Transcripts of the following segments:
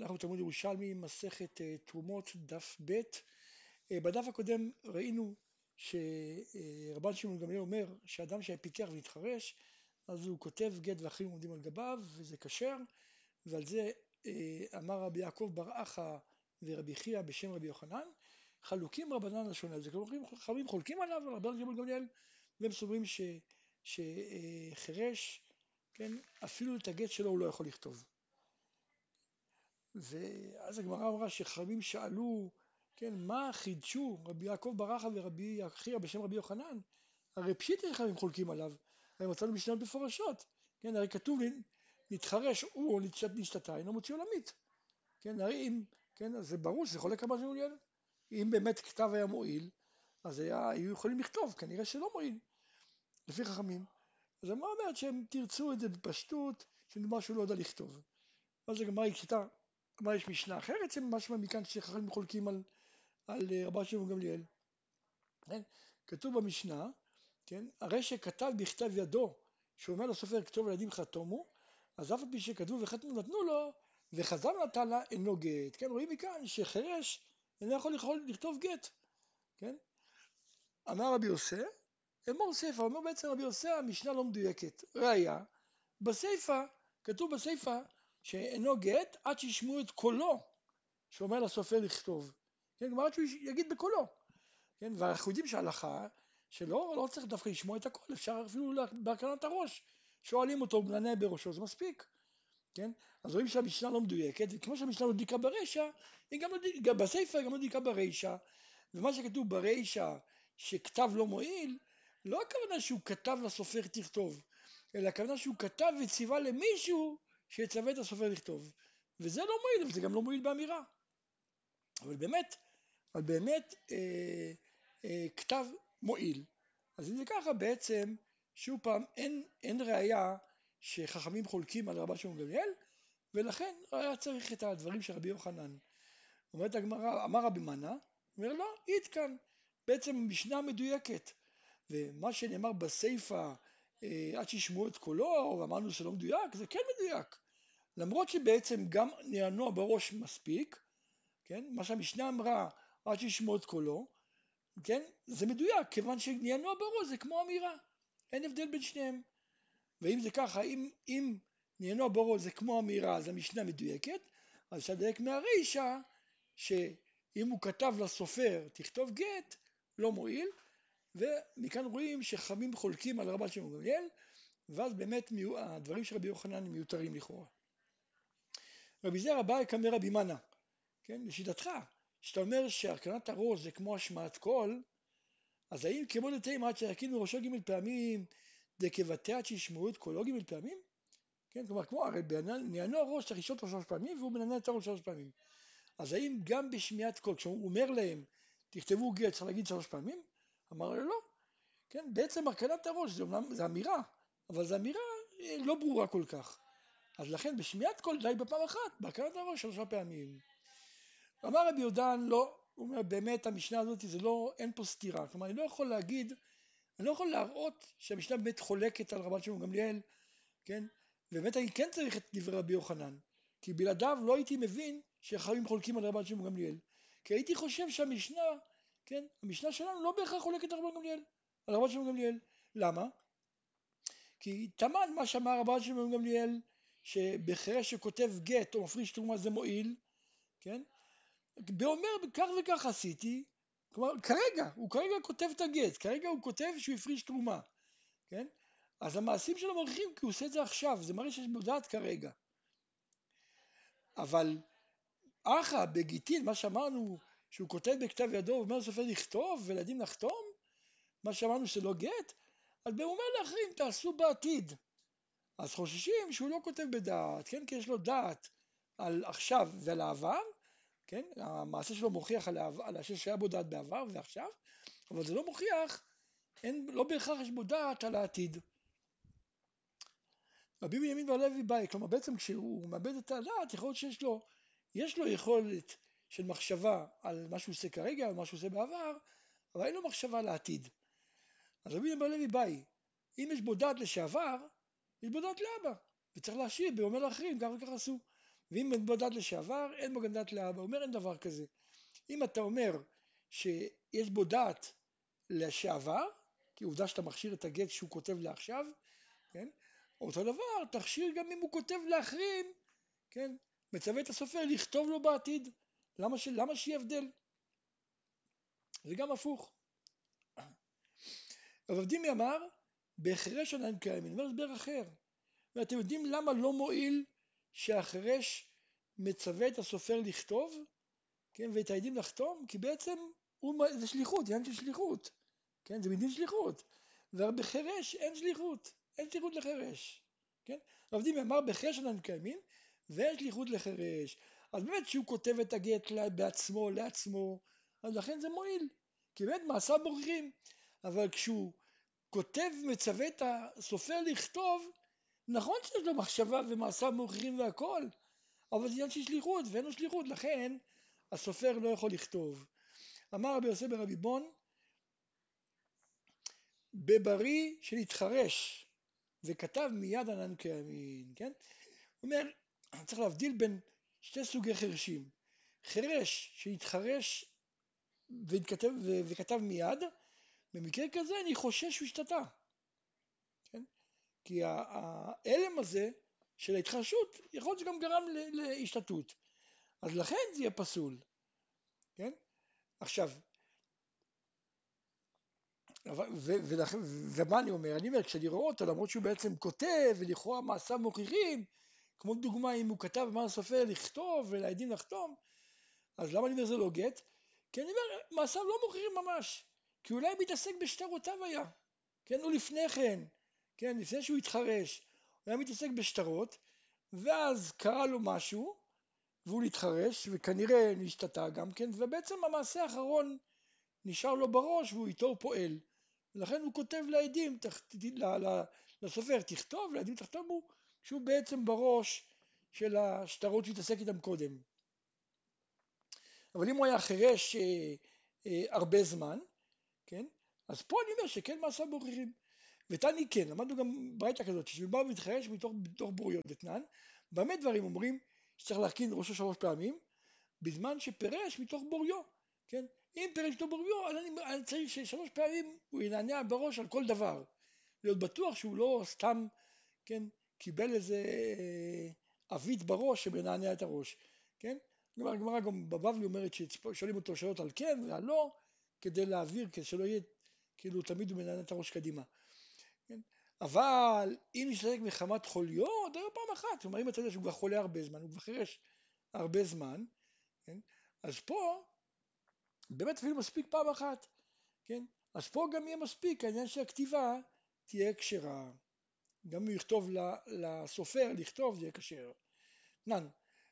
אנחנו בתלמוד ירושלמי, מסכת אה, תרומות, דף ב'. אה, בדף הקודם ראינו שרבן שמעון גמליאל אומר שאדם שהיה פיקח והתחרש, אז הוא כותב גט ואחרים עומדים על גביו, וזה כשר, ועל זה אה, אמר רבי יעקב בר אחא ורבי חייא בשם רבי יוחנן, חלוקים רבנן לשון על זה, כלומר חכמים חולקים עליו, על רבן שמעון גמליאל, והם סוברים שחירש, כן, אפילו את הגט שלו הוא לא יכול לכתוב. ואז הגמרא אמרה שחכמים שאלו, כן, מה חידשו רבי יעקב ברכה ורבי חייא בשם רבי יוחנן? הרי פשיטי חכמים חולקים עליו, הרי מצאנו משנות מפורשות, כן, הרי כתוב נתחרש הוא או נשתתה אינו מוציא עולמית, כן, הרי אם, כן, אז זה ברור שזה חולק על מה שמעוניין, אם באמת כתב היה מועיל, אז היה, היו יכולים לכתוב, כנראה שלא מועיל, לפי חכמים. אז מה אומרת שהם תרצו את זה בפשטות, שנאמר שהוא לא יודע לכתוב. אז הגמרא היא כלומר יש משנה אחרת שמשמע מכאן שחכמים חולקים על, על אה, רבי שמעון גמליאל. כן? כתוב במשנה, כן? הרי שכתב בכתב ידו, שהוא אומר לסופר כתוב ילדים חתומו, אז אף על פי שכתבו וחתמו נתנו לו, וחזר נתן לה אינו גט. כן? רואים מכאן שחירש אינו יכול, יכול לכתוב גט. כן? אמר רבי יוסף, אמור סיפא, אומר בעצם רבי יוסף, המשנה לא מדויקת. ראיה, בסיפא, כתוב בסיפא שאינו גט עד שישמעו את קולו שאומר לסופר לכתוב. כן, כלומר עד שהוא יגיד בקולו. כן, ואנחנו יודעים שההלכה שלא לא צריך דווקא לשמוע את הקול, אפשר אפילו בהקרנת הראש. שואלים אותו, הוא בראשו, זה מספיק. כן? אז רואים שהמשנה לא מדויקת, וכמו שהמשנה לא מדויקה ברישא, היא גם, לא גם בסיפא היא גם לא מדויקה ברישא, ומה שכתוב ברישא שכתב לא מועיל, לא הכוונה שהוא כתב לסופר תכתוב, אלא הכוונה שהוא כתב וציווה למישהו שיצווה את הסופר לכתוב. וזה לא מועיל, וזה גם לא מועיל באמירה. אבל באמת, אבל באמת אה, אה, כתב מועיל. אז אם זה ככה בעצם, שוב פעם, אין, אין ראייה שחכמים חולקים על רבן שמעון גמליאל, ולכן היה צריך את הדברים של רבי יוחנן. אומרת הגמרא, אמר רבי מנה, אומר לא, כאן, בעצם משנה מדויקת. ומה שנאמר בסיפא, אה, עד שישמעו את קולו, ואמרנו שלא מדויק, זה כן מדויק. למרות שבעצם גם נענוע בראש מספיק, כן, מה שהמשנה אמרה עד שישמעו את קולו, כן, זה מדויק, כיוון שנענוע בראש זה כמו אמירה, אין הבדל בין שניהם. ואם זה ככה, אם, אם נענוע בראש זה כמו אמירה, אז המשנה מדויקת, אז אפשר לדייק מהרישא, שאם הוא כתב לסופר תכתוב גט, לא מועיל, ומכאן רואים שחכמים חולקים על רבן שמעון גמליאל, ואז באמת הדברים של רבי יוחנן מיותרים לכאורה. רבי זר הבא יקמא רבי מנה, כן, לשיטתך, שאתה אומר שהרכנת הראש זה כמו השמעת קול, אז האם כמה דתימר עד שירכין בראשו ג' פעמים, דכוותה עד שישמעו את קולו ג' פעמים? כן, כלומר, כמו, הרי נענוע הראש צריך לשאול אותו שלוש פעמים והוא מנענע את הראש שלוש פעמים. אז האם גם בשמיעת קול, כשהוא אומר להם, תכתבו גט, צריך להגיד שלוש פעמים? אמר לו לא. כן, בעצם הרכנת הראש זה אומנם, זה אמירה, אבל זו אמירה לא ברורה כל כך. אז לכן בשמיעת קול די בפעם אחת, בהרכנת הראש שלושה פעמים. אמר רבי יהודן לא, הוא אומר באמת המשנה הזאת זה לא, אין פה סתירה, כלומר אני לא יכול להגיד, אני לא יכול להראות שהמשנה באמת חולקת על רבן שמעון גמליאל, כן, ובאמת אני כן צריך את דברי רבי יוחנן, כי בלעדיו לא הייתי מבין שחכמים חולקים על רבן שמעון גמליאל, כי הייתי חושב שהמשנה, כן, המשנה שלנו לא בהכרח חולקת על רבן גמליאל, על רבן שמעון גמליאל, למה? כי תמן מה שאמר רבן שמעון גמליאל שבחירש שכותב גט או מפריש תרומה זה מועיל, כן? ואומר כך וכך עשיתי, כלומר כרגע, הוא כרגע כותב את הגט, כרגע הוא כותב שהוא הפריש תרומה, כן? אז המעשים שלו מרחיבים כי הוא עושה את זה עכשיו, זה מראה שיש מודעת כרגע. אבל אחא בגיטין, מה שאמרנו שהוא כותב בכתב ידו ואומר לסופר לכתוב ולילדים לחתום, מה שאמרנו שלא גט, אז הוא אומר לאחרים תעשו בעתיד, אז חוששים שהוא לא כותב בדעת, כן? כי יש לו דעת על עכשיו ועל העבר, כן? המעשה שלו מוכיח על, העבר, על שהיה בו דעת בעבר ועכשיו, אבל זה לא מוכיח, אין, לא בהכרח יש בו דעת על העתיד. רבי בנימין והלוי באי, כלומר בעצם כשהוא מאבד את הדעת, יכול להיות שיש לו, יש לו יכולת של מחשבה על מה שהוא עושה כרגע, על מה שהוא עושה בעבר, אבל אין לו מחשבה לעתיד. אז רבי בנימין והלוי באי, אם יש בו דעת לשעבר, דעת לאבא, וצריך להשיב, ואומר לאחרים, כך וכך עשו. ואם דת לשעבר, אין בו גם דת לאבא. אומר אין דבר כזה. אם אתה אומר שיש בו דת לשעבר, כי עובדה שאתה מכשיר את הגט שהוא כותב לעכשיו, כן? אותו דבר, תכשיר גם אם הוא כותב לאחרים, כן? מצווה את הסופר לכתוב לו בעתיד. למה, ש... למה שיהיה הבדל? וגם הפוך. הרב דימי אמר, בהחרש עדיין קיימים, אומר הסבר אחר. ואתם יודעים למה לא מועיל שהחרש מצווה את הסופר לכתוב, כן, ואת העדים לחתום? כי בעצם הוא, זה שליחות, עניין של שליחות, כן, זה מדין שליחות. ובחרש אין שליחות, אין שליחות לחרש, כן? הרב דימי אמר בחרש עדיין קיימים, ואין שליחות לחרש. אז באמת שהוא כותב את הגט בעצמו, לעצמו, אז לכן זה מועיל, כי באמת מעשיו מוכיחים. אבל כשהוא כותב, מצווה את הסופר לכתוב, נכון שיש לו מחשבה ומעשיו מוכיחים והכל, אבל זה עניין של שליחות, ואין לו שליחות, לכן הסופר לא יכול לכתוב. אמר רבי יוסף ברבי בון, בבריא שנתחרש וכתב מיד ענן כימין, כן? הוא אומר, צריך להבדיל בין שתי סוגי חרשים. חרש שהתחרש וכתב, וכתב מיד, במקרה כזה אני חושש שהוא השתתה. כן? כי ההלם הזה של ההתחרשות יכול להיות שגם גרם להשתתות. אז לכן זה יהיה פסול. כן? עכשיו, ומה אני אומר? אני אומר, כשאני רואה אותו, למרות שהוא בעצם כותב, ולכאורה מעשיו מוכיחים, כמו דוגמה אם הוא כתב מה הסופר לכתוב ולעדים לחתום, אז למה אני אומר זה לא גט? כי אני אומר, מעשיו לא מוכיחים ממש, כי אולי מתעסק בשטרותיו היה, כן, הוא לפני כן, כן, לפני שהוא התחרש, הוא היה מתעסק בשטרות, ואז קרה לו משהו, והוא להתחרש, וכנראה נשתתה גם כן, ובעצם המעשה האחרון נשאר לו בראש והוא איתו פועל. ולכן הוא כותב לעדים, לסופר, תכתוב, לעדים תכתובו, שהוא בעצם בראש של השטרות שהתעסק איתם קודם. אבל אם הוא היה חירש אה, אה, הרבה זמן, אז פה אני אומר שכן מעשה מוכיחים. ותני כן, למדנו גם ברייתא כזאת, שבא ומתחרש מתוך, בוריות דתנן, במה דברים אומרים שצריך להרכין ראשו שלוש פעמים, בזמן שפירש מתוך בוריו, כן? אם פירש מתוך בוריו, אז אני, אני צריך ששלוש פעמים הוא ינענע בראש על כל דבר. להיות בטוח שהוא לא סתם, כן, קיבל איזה עווית אה, בראש שמנענע את הראש, כן? הגמרא גם בבבלי אומרת ששואלים אותו שאלות על כן ועל לא, כדי להעביר, כדי שלא יהיה, כאילו תמיד הוא מנענע את הראש קדימה. כן? אבל אם נשתתק מחמת חוליו, עוד היה פעם אחת, כלומר אם אתה יודע שהוא כבר חולה הרבה זמן, הוא כבר חירש הרבה זמן, כן? אז פה באמת אפילו מספיק פעם אחת, כן? אז פה גם יהיה מספיק העניין שהכתיבה תהיה כשרה. גם אם הוא יכתוב לסופר לכתוב זה יהיה כשר. נן,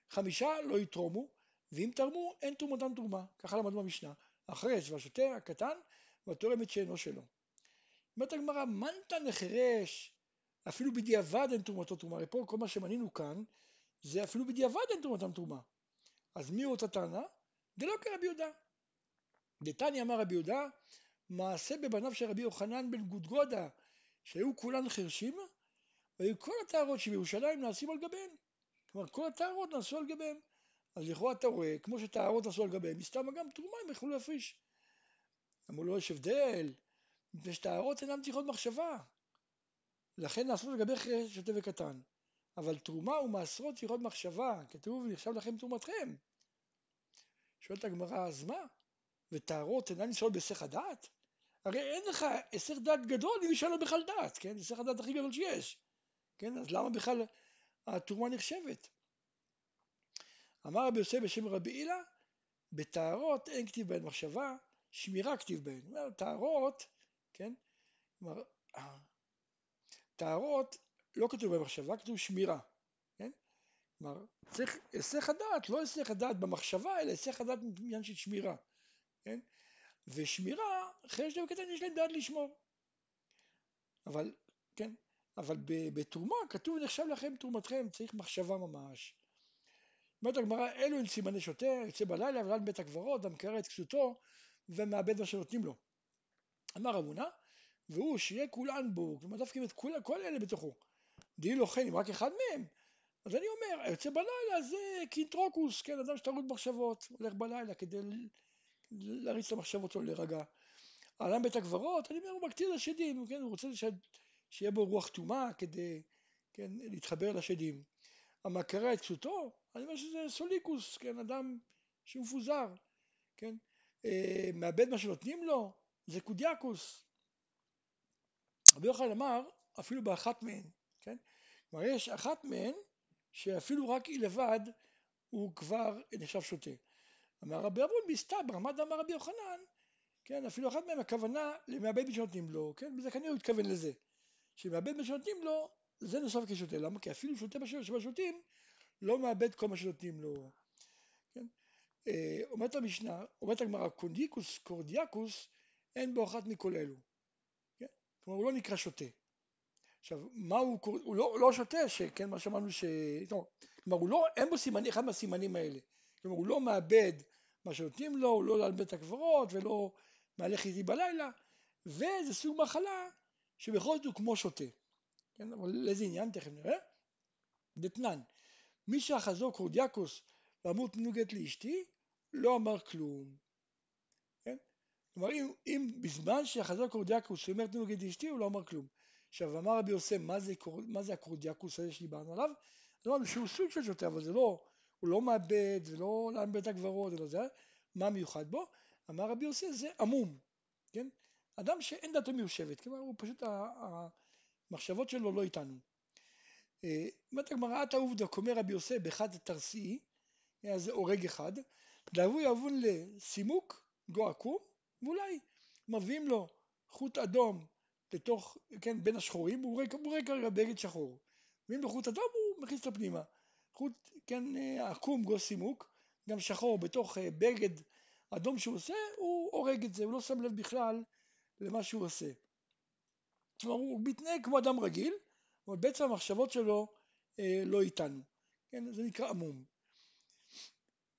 חמישה לא יתרומו, ואם תרמו אין תרומתם תרומה, ככה למדנו במשנה. החרש והשוטה הקטן והתורם את שאינו שלו. אומרת הגמרא, מנתא נחרש, אפילו בדיעבד אין תרומתו תרומה. הרי פה כל מה שמנינו כאן, זה אפילו בדיעבד אין תרומתם תרומה. אז מי הוא אותה טענה? דלא כרבי יהודה. דתניא אמר רבי יהודה, מעשה בבניו של רבי יוחנן בן גודגודה, שהיו כולן חרשים, והיו כל הטהרות שבירושלים נעשים על גביהן. כלומר, כל הטהרות נעשו על גביהם. אז לכאורה אתה רואה, כמו שטהרות נעשו על גביהם, מסתם גם תרומה הם יכלו להפריש. אמרו לו, יש הבדל, מפני שטהרות אינן צריכות מחשבה. לכן נעשו לגבי שוטה וקטן. אבל תרומה ומעשרות צריכות מחשבה, כתוב נחשב לכם תרומתכם. שואלת הגמרא, אז מה? וטהרות אינן נשאלות בהיסח הדעת? הרי אין לך היסח דעת גדול אם ישאל לו בכלל דעת, כן? היסח הדעת הכי גדול שיש. כן? אז למה בכלל התרומה נחשבת? אמר רבי יוסף בשם רבי הילה, בטהרות אין כתיב בהן מחשבה, שמירה כתיב בהן. טהרות, כן? כלומר, טהרות לא כתוב בהן מחשבה, כתוב שמירה, כן? כלומר, צריך היסח הדעת, לא היסח הדעת במחשבה, אלא היסח הדעת בעניין של שמירה, כן? ושמירה, אחרי שאתם קטן יש להם דעת לשמור. אבל, כן, אבל בתרומה כתוב נחשב לכם תרומתכם, צריך מחשבה ממש. אומרת הגמרא, אלו הם סימני שוטה, יוצא בלילה ולן בית הקברות, המקרר את כסותו ומאבד מה שנותנים לו. אמר רב הונא, והוא שיהיה כולן בו, כלומר דווקא את כל, כל אלה בתוכו. דהי לא כן, אם רק אחד מהם, אז אני אומר, היוצא בלילה זה קינטרוקוס, כן, אדם שטרוד מחשבות, הולך בלילה כדי להריץ את המחשבות שלו להירגע. העולם בית הקברות, אני אומר, הוא מקטיר לשדים, כן, הוא רוצה שיהיה בו רוח טומאה כדי, כן, להתחבר לשדים. המכרה את פשוטו, אני אומר שזה סוליקוס, כן, אדם שהוא מפוזר, כן, אה, מאבד מה שנותנים לו, זה קודיאקוס. רבי יוחנן אמר, אפילו באחת מהן, כן, כלומר יש אחת מהן שאפילו רק היא לבד הוא כבר נחשב שוטה. אמר רבי אבון מסתבר, מה אמר רבי יוחנן, כן, אפילו אחת מהן הכוונה למאבד מי שנותנים לו, כן, וזה כנראה הוא התכוון לזה, שמאבד מי שנותנים לו זה נחשב כשותא, למה? כי אפילו שוטה שבשותים לא מאבד כל מה שנותנים לו. אה, אומרת המשנה, אומרת הגמרא, קונדיקוס קורדיאקוס אין בו אחת מכל אלו. כן? כלומר הוא לא נקרא שוטה. עכשיו, מה הוא, הוא לא, לא שוטה, שכן, מה שאמרנו ש... כלומר, הוא לא, אין בו סימני, אחד מהסימנים האלה. כלומר, הוא לא מאבד מה שנותנים לו, הוא לא לאבד בית הקברות ולא מהלך איתי בלילה, וזה סוג מחלה שבכל זאת הוא כמו שוטה. כן, אבל לאיזה עניין תכף נראה. דתנן, מי שאחזו קורדיאקוס ואמור תנו גט לאשתי, לא אמר כלום. כן? כלומר, אם, אם בזמן שאחזו קורדיאקוס שאומר תנו גט לאשתי, הוא לא אמר כלום. עכשיו, אמר רבי יוסף, מה זה, מה זה הקורדיאקוס הזה שדיברנו עליו? אמרנו שהוא סוג של שוטה, אבל זה לא, הוא לא מאבד, זה לא לאן בית הגברות, אלא זה, מה מיוחד בו? אמר רבי יוסף, זה עמום, כן? אדם שאין דתו מיושבת, כלומר הוא פשוט המחשבות שלו לא איתנו. אה, אומרת הגמרא, עתה עובדא קומר רבי יוסף באחד תרסי, היה זה הורג אחד, דאבו יבון לסימוק גו עקום, ואולי מביאים לו חוט אדום לתוך, כן, בין השחורים, הוא רואה כרגע בגד שחור. מביאים לו חוט אדום, הוא מכניס אותו פנימה. חוט, כן, אה, עקום גו סימוק, גם שחור בתוך אה, בגד אדום שהוא עושה, הוא הורג את זה, הוא לא שם לב בכלל למה שהוא עושה. כלומר הוא מתנהג כמו אדם רגיל, אבל בעצם המחשבות שלו אה, לא איתנו, כן, זה נקרא עמום.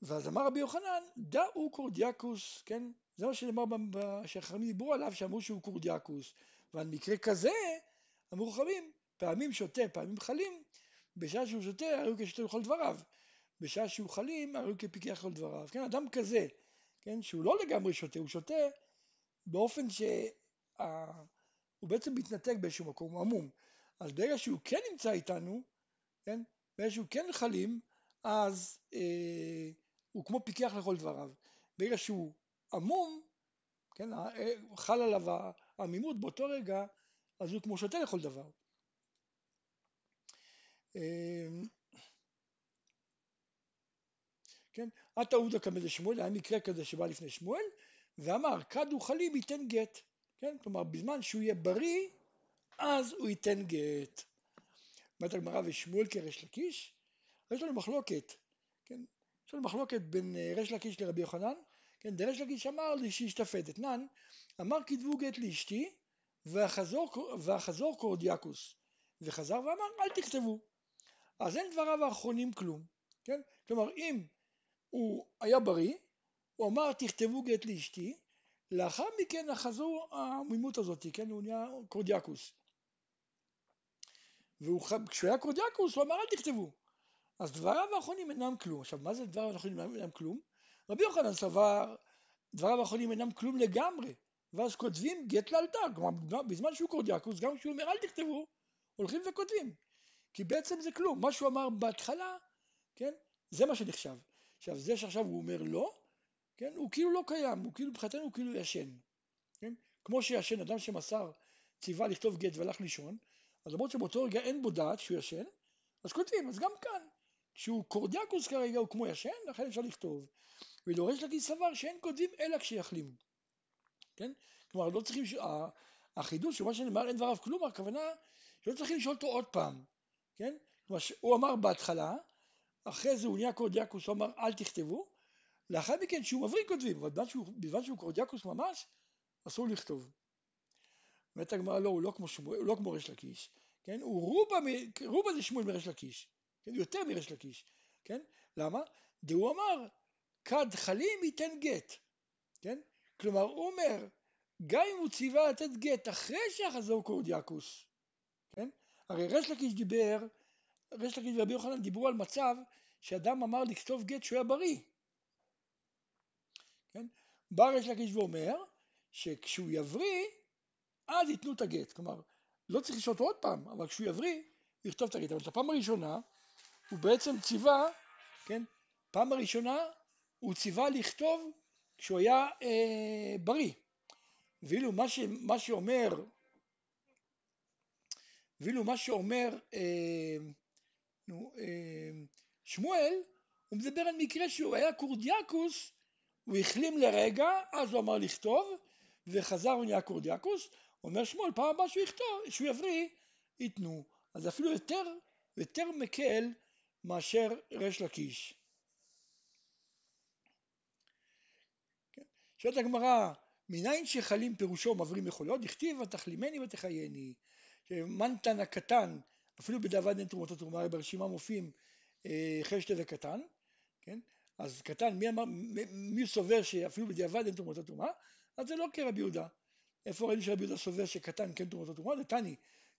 ואז אמר רבי יוחנן, דאו קורדיאקוס, כן, זה מה שנאמר, שהחכמים דיברו עליו, שאמרו שהוא קורדיאקוס, ועל מקרה כזה, אמרו חכמים, פעמים שותה, פעמים חלים, בשעה שהוא שותה, היו כשותה לכל דבריו, בשעה שהוא חלים, היו כפיקח לכל דבריו, כן, אדם כזה, כן, שהוא לא לגמרי שותה, הוא שותה באופן שה... הוא בעצם מתנתק באיזשהו מקום, הוא עמום. אז ברגע שהוא כן נמצא איתנו, כן, ברגע שהוא כן חלים, אז אה, הוא כמו פיקח לכל דבריו. ברגע שהוא עמום, כן, אה, חל עליו העמימות באותו רגע, אז הוא כמו שותה לכל דבר. אה, כן, עתה עובדא כמזה שמואל, היה מקרה כזה שבא לפני שמואל, ואמר כד הוא חלים ייתן גט. כן? כלומר, בזמן שהוא יהיה בריא, אז הוא ייתן גט. אומרת הגמרא ושמואל כריש לקיש, יש לנו מחלוקת? יש לנו מחלוקת בין אה, ריש לקיש לרבי יוחנן, כן? דריש לקיש אמר לי שישתפט אתנן, אמר כתבו גט לאשתי, והחזור, והחזור קורדיאקוס, וחזר ואמר אל תכתבו. אז אין דבריו האחרונים כלום, כן? כלומר אם הוא היה בריא, הוא אמר תכתבו גט לאשתי, לאחר מכן אחזו העמימות הזאת, כן, הוא נהיה קורדיאקוס. וכשהוא היה קורדיאקוס הוא אמר אל תכתבו. אז דבריו האחרונים אינם כלום. עכשיו מה זה דבריו האחרונים אינם כלום? רבי יוחנן סבר דבריו האחרונים אינם כלום לגמרי. ואז כותבים גט לאלתר, כלומר בזמן שהוא קורדיאקוס, גם כשהוא אומר אל תכתבו, הולכים וכותבים. כי בעצם זה כלום, מה שהוא אמר בהתחלה, כן, זה מה שנחשב. עכשיו זה שעכשיו הוא אומר לא, כן? הוא כאילו לא קיים, הוא כאילו, מבחינתנו הוא כאילו ישן, כן? כמו שישן, אדם שמסר ציווה לכתוב גט והלך לישון, אז למרות שבאותו רגע אין בו דעת שהוא ישן, אז כותבים, אז גם כאן, כשהוא קורדיאקוס כרגע הוא כמו ישן, לכן אפשר לכתוב. ודורש להגיד סבר שאין כותבים אלא כשיחלים, כן? כלומר לא צריכים, ש... החידוש של מה שנאמר אין דבריו כלום, הכוונה שלא צריכים לשאול אותו עוד פעם, כן? כלומר הוא אמר בהתחלה, אחרי זה הוא נהיה קורדיאקוס, הוא אמר אל תכתבו, לאחר מכן שהוא מבריא כותבים, אבל בזמן שהוא, שהוא קורדיאקוס ממש, אסור לכתוב. אומרת הגמרא לא, הוא לא כמו, לא כמו ריש לקיש, כן? הוא רובה, רובה זה שמואל מריש לקיש, כן? יותר מריש לקיש, כן? למה? דהוא אמר, כד חלים ייתן גט, כן? כלומר הוא אומר, גם אם הוא ציווה לתת גט אחרי שיחזור קורדיאקוס, כן? הרי ריש לקיש דיבר ריש לקיש ורבי יוחנן דיברו על מצב שאדם אמר לכתוב גט שהוא היה בריא. כן? בא ריש לקיש ואומר שכשהוא יבריא, אז ייתנו את הגט. כלומר, לא צריך לשאול אותו עוד פעם, אבל כשהוא יבריא, יכתוב את הגט. אבל את הפעם הראשונה, הוא בעצם ציווה, כן? פעם הראשונה הוא ציווה לכתוב כשהוא היה אה, בריא. ואילו מה, ש, מה שאומר, ואילו מה שאומר אה, נו, אה, שמואל, הוא מדבר על מקרה שהוא היה קורדיאקוס, הוא החלים לרגע, אז הוא אמר לכתוב, וחזר ונהיה קורדיאקוס, אומר שמואל, פעם הבאה שהוא יכתוב, שהוא יבריא, ייתנו. אז אפילו יותר, יותר מקל מאשר ריש לקיש. כן? שואלת הגמרא, מניין שחלים פירושו מברים יכולות, דכתיב ותחלימני ותחייני. מנתן הקטן, אפילו בדיעבד אין תרומות התרומה, ברשימה מופיעים אה, חשת כן? אז קטן, מי, אמר, מי סובר שאפילו בדיעבד אין תרומות התרומה? אז זה לא כרבי יהודה. איפה ראינו שרבי יהודה סובר שקטן כן תרומות התרומה? זה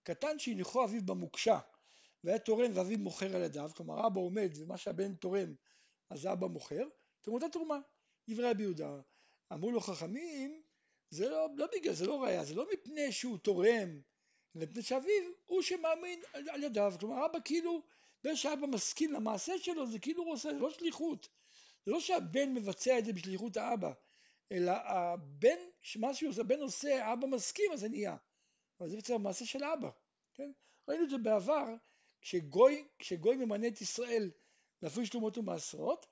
קטן שהניחו אביו במוקשה והיה תורם ואביו מוכר על ידיו, כלומר אבא עומד ומה שהבן תורם אז אבא מוכר, תרומות התרומה, דברי רבי יהודה. אמרו לו חכמים, זה לא, לא בגלל, זה לא ראייה, זה לא מפני שהוא תורם, מפני שאביו הוא שמאמין על, על ידיו, כלומר אבא כאילו, בגלל שאבא מסכים למעשה שלו, זה כאילו הוא עושה, זה לא שליחות, זה לא שהבן מבצע את זה בשליחות האבא, אלא הבן, מה שהוא עושה, הבן עושה, אבא מסכים, אז זה נהיה. אבל זה בעצם המעשה של אבא, כן? ראינו את זה בעבר, כשגוי, כשגוי ממנה את ישראל להפריש תרומות ומעשרות,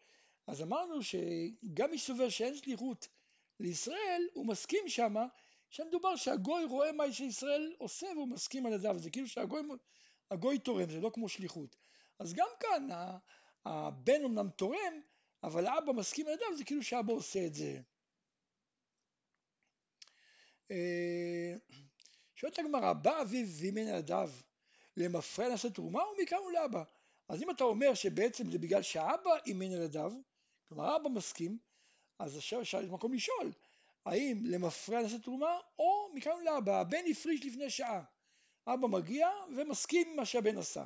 אז אמרנו שגם מי סובר שאין שליחות לישראל, הוא מסכים שמה, שמדובר שהגוי רואה מה שישראל עושה והוא מסכים על ידיו, זה כאילו שהגוי תורם, זה לא כמו שליחות. אז גם כאן הבן אמנם תורם, אבל האבא מסכים על ידיו, זה כאילו שהאבא עושה את זה. אה, שואלת הגמרא, בא אביו ואימן ילדיו למפרע לעשות תרומה או מכאן ולאבא? אז אם אתה אומר שבעצם זה בגלל שהאבא אימן ילדיו, כלומר האבא מסכים, אז עכשיו יש מקום לשאול, האם למפרע לעשות תרומה או מכאן ולאבא, הבן הפריש לפני שעה, אבא מגיע ומסכים עם מה שהבן עשה.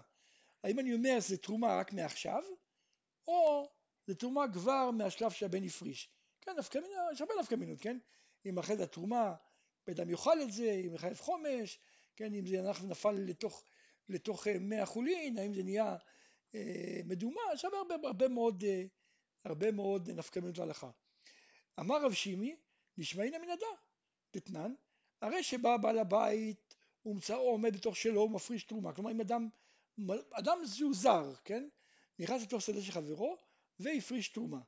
האם אני אומר שזה תרומה רק מעכשיו, או זה תרומה כבר מהשלב שהבן הפריש. כן, נפקא מינות, יש הרבה נפקא מינות, כן? אם אחרי זה התרומה בדם יאכל את זה, אם מחייב חומש, כן, אם זה ונפל לתוך, לתוך אה, מי החולין, האם זה נהיה אה, מדומה, יש הרבה, הרבה מאוד, אה, הרבה מאוד נפקמינות להלכה. אמר רב שימי, נשמעינא מן הדא, דתנן, הרי שבא בעל הבית, ומצאו עומד בתוך שלו, הוא מפריש תרומה, כלומר אם אדם, אדם שהוא זר, כן, נכנס לתוך שדה של חברו, והפריש תרומה.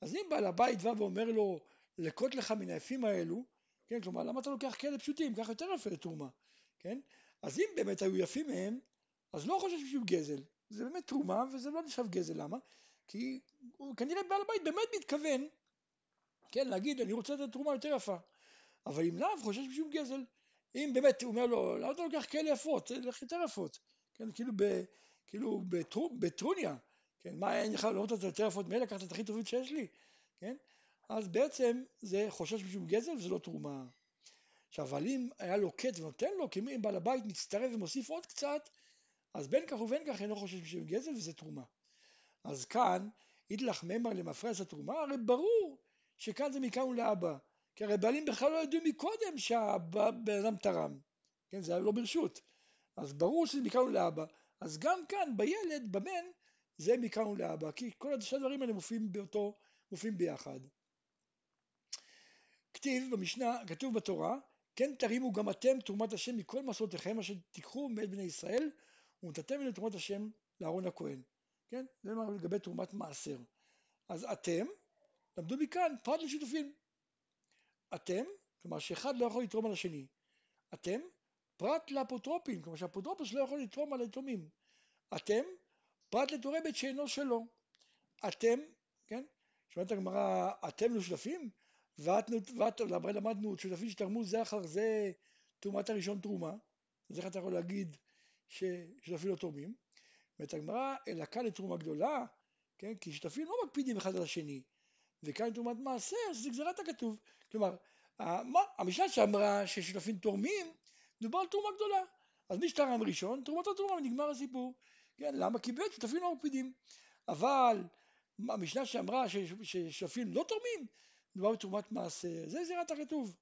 אז אם בעל הבית בא ואומר לו, לקוט לך מן היפים האלו, כן, כלומר, למה אתה לוקח כאלה פשוטים? קח יותר יפה לתרומה, כן? אז אם באמת היו יפים מהם, אז לא חושב שהוא גזל. זה באמת תרומה, וזה לא נחשב גזל, למה? כי הוא כנראה בעל הבית באמת מתכוון, כן, להגיד, אני רוצה לתת תרומה יותר יפה. אבל אם לאו, חושב שהוא גזל. אם באמת הוא אומר לו, למה אתה לוקח כאלה יפות? לך יותר יפות. כן, כאילו, ב, כאילו בטר, בטרוניה. כן, מה, אין לך, לא רוצה יותר יפות מאלה, לקחת את הכי טובים שיש לי. כן? אז בעצם זה חושש משום גזל וזה לא תרומה. עכשיו, אבל אם היה לוקט ונותן לו, כי אם בעל הבית מצטרף ומוסיף עוד קצת, אז בין כך ובין כך אינו חושש משום גזל וזה תרומה. אז כאן, אידלך ממר למפרס התרומה, הרי ברור שכאן זה מכאן ולאבא. כי הרי בעלים בכלל לא ידעו מקודם שהבן אדם תרם. כן, זה היה לא ברשות. אז ברור שזה מכאן ולאבא. אז גם כאן, בילד, בבן, זה מכאן ולאבא. כי כל השני הדברים האלה מופיעים באותו, מופיעים ביחד. כתיב במשנה, כתוב בתורה, כן תרימו גם אתם תרומת השם מכל מסורתיכם אשר תיקחו מאת בני ישראל ונתתם ממנו תרומת השם לאהרון הכהן. כן? זה לגבי תרומת מעשר. אז אתם, למדו מכאן פרט לשותפים. אתם, כלומר שאחד לא יכול לתרום על השני. אתם, פרט לאפוטרופים, כלומר שהאפוטרופוס לא יכול לתרום על היתומים. אתם, פרט לתורמת שאינו שלו. אתם, כן? שואלת הגמרא, אתם לא שותפים? למדנו שותפים שתרמו זה אחר זה תרומת הראשון תרומה, אז איך אתה יכול להגיד ששותפים לא תורמים? ואת הגמרא, אלא כאן לתרומה גדולה, כן? כי שותפים לא מקפידים אחד על השני, וכאן תרומת מעשר, זה גזירת הכתוב. כלומר, המשנה שאמרה ששותפים תורמים, דובר על תרומה גדולה. אז מי שתרם ראשון, תרומתו תרומה, ונגמר הסיפור. כן, למה? כי באמת שותפים לא מקפידים. אבל המשנה שאמרה ששותפים לא תורמים, מדובר בתרומת מעשר, זה זירת הכתוב,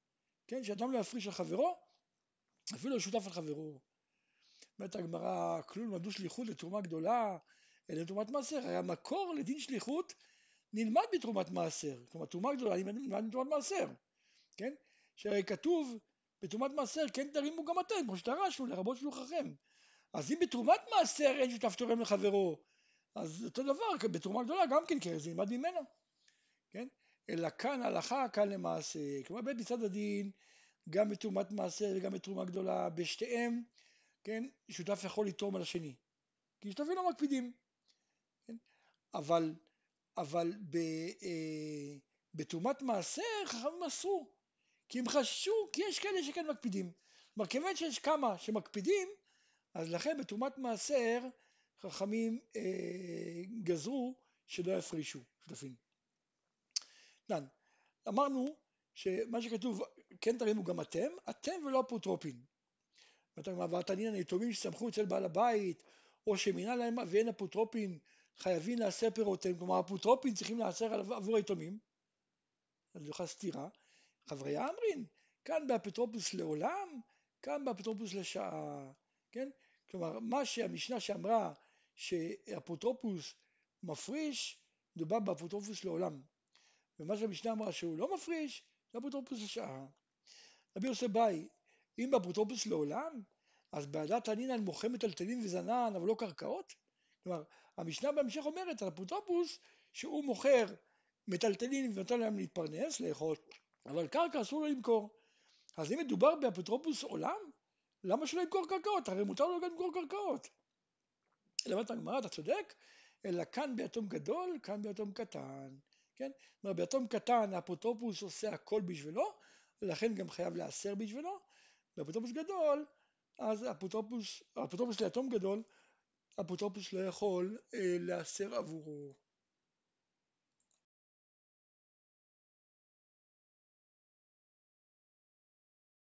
כן, שאדם לא יפריש על חברו, אפילו לא שותף על חברו. אומרת הגמרא, כלום נולדו שליחות לתרומה גדולה, אלא לתרומת מעשר, הרי המקור לדין שליחות נלמד בתרומת מעשר, כלומר תרומה גדולה נלמד בתרומת מעשר, כן? שהרי כתוב בתרומת מעשר כן תרימו גם אתם, כמו שדרשנו לרבות שלוחכם. אז אם בתרומת מעשר אין שותף תורם לחברו, אז אותו דבר, בתרומה גדולה גם כן, כי זה נלמד ממנו, כן? אלא כאן הלכה, כאן למעשה. כלומר בית מצד הדין, גם בתרומת מעשר וגם בתרומה גדולה, בשתיהם, כן, שותף יכול לתרום על השני. כי שותפים לא מקפידים. כן? אבל, אבל ב, אה, בתרומת מעשר חכמים אסרו. כי הם חששו, כי יש כאלה שכן מקפידים. כלומר, כיוון שיש כמה שמקפידים, אז לכן בתרומת מעשר חכמים אה, גזרו שלא יפרישו שותפים. דן, אמרנו שמה שכתוב, כן תרימו גם אתם, אתם ולא אפוטרופין. והתני היתומים שסמכו אצל בעל הבית, או שמינה להן אביהן אפוטרופין, חייבים לעשר פירותיהם, כלומר אפוטרופין צריכים לעשר עבור היתומים. אז זו סתירה. חברייא אמרין, כאן באפוטרופוס לעולם, כאן באפוטרופוס לשעה, כן? כלומר, מה שהמשנה שאמרה שאפוטרופוס מפריש, מדובר באפוטרופוס לעולם. ומה שהמשנה אמרה שהוא לא מפריש, זה אפוטרופוס לשעה. רבי יוסי בעי, אם באפוטרופוס לעולם, אז והא תנינן מוכר מטלטלים וזן, אבל לא קרקעות? כלומר, המשנה בהמשך אומרת על אפוטרופוס שהוא מוכר מטלטלים ונותן להם להתפרנס, לאכול, אבל קרקע אסור לו למכור. אז אם מדובר באפוטרופוס עולם, למה שלא ימכור קרקעות? הרי מותר לו גם למכור קרקעות. אומרת הגמרא, אתה צודק, אלא כאן ביתום גדול, כאן ביתום קטן. כן? כלומר, ביתום קטן האפוטרופוס עושה הכל בשבילו, ולכן גם חייב לעשר בשבילו. באפוטרופוס גדול, אז האפוטרופוס, האפוטרופוס ליתום גדול, האפוטרופוס לא יכול אה, לעשר עבורו.